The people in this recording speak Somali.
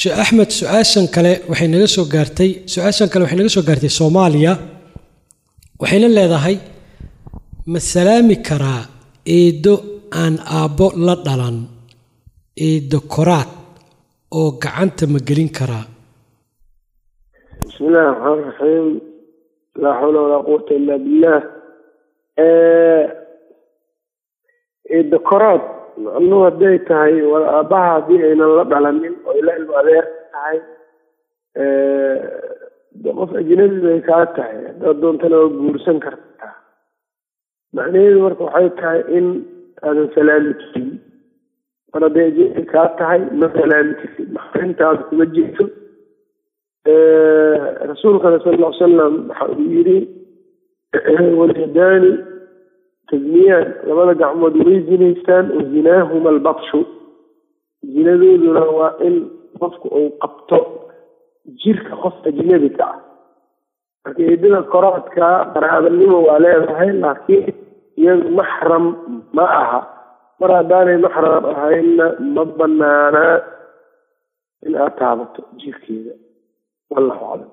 sheekh axmed su'aashan kale waxay naga soo gaartay su'aashan kale waxay naga soo gaartay soomaaliya. Waxayna leedahay ma salaami karaa eedo aan aabbo la dhalan eedo koraad oo gacanta ma gelin karaa? Bismi illahi raxmaan raxiim laa xawla walaa quwata illa billah eedo koraad macnuhu hadday tahay wala aabbaha haddii aynan la dhalanin oo ila ilmo adeer tahay qof ajnabi bay kaa tahay haddaad doontana waa guursan kartaa. Macnaheedu marka waxay tahay in aadan salaami karin mar hadday ajnabi kaa tahay ma salaami kartid maxrintaada kuma jirto? Rasuulkana sal ll ly salam waxa uu yidhi walyadaani tasmiyaan labada gacmood way zinaystaan wa zinaahuma albatshu zinadooduna waa in qofku uu qabto jirka qof ajnabi ka ah marka eedada koraadka qaraabanimo waa leedahay laakiin iyadu maxram ma aha mar haddaanay maxram ahaynna ma banaanaa in aad taabato jirkeeda wallahu aclam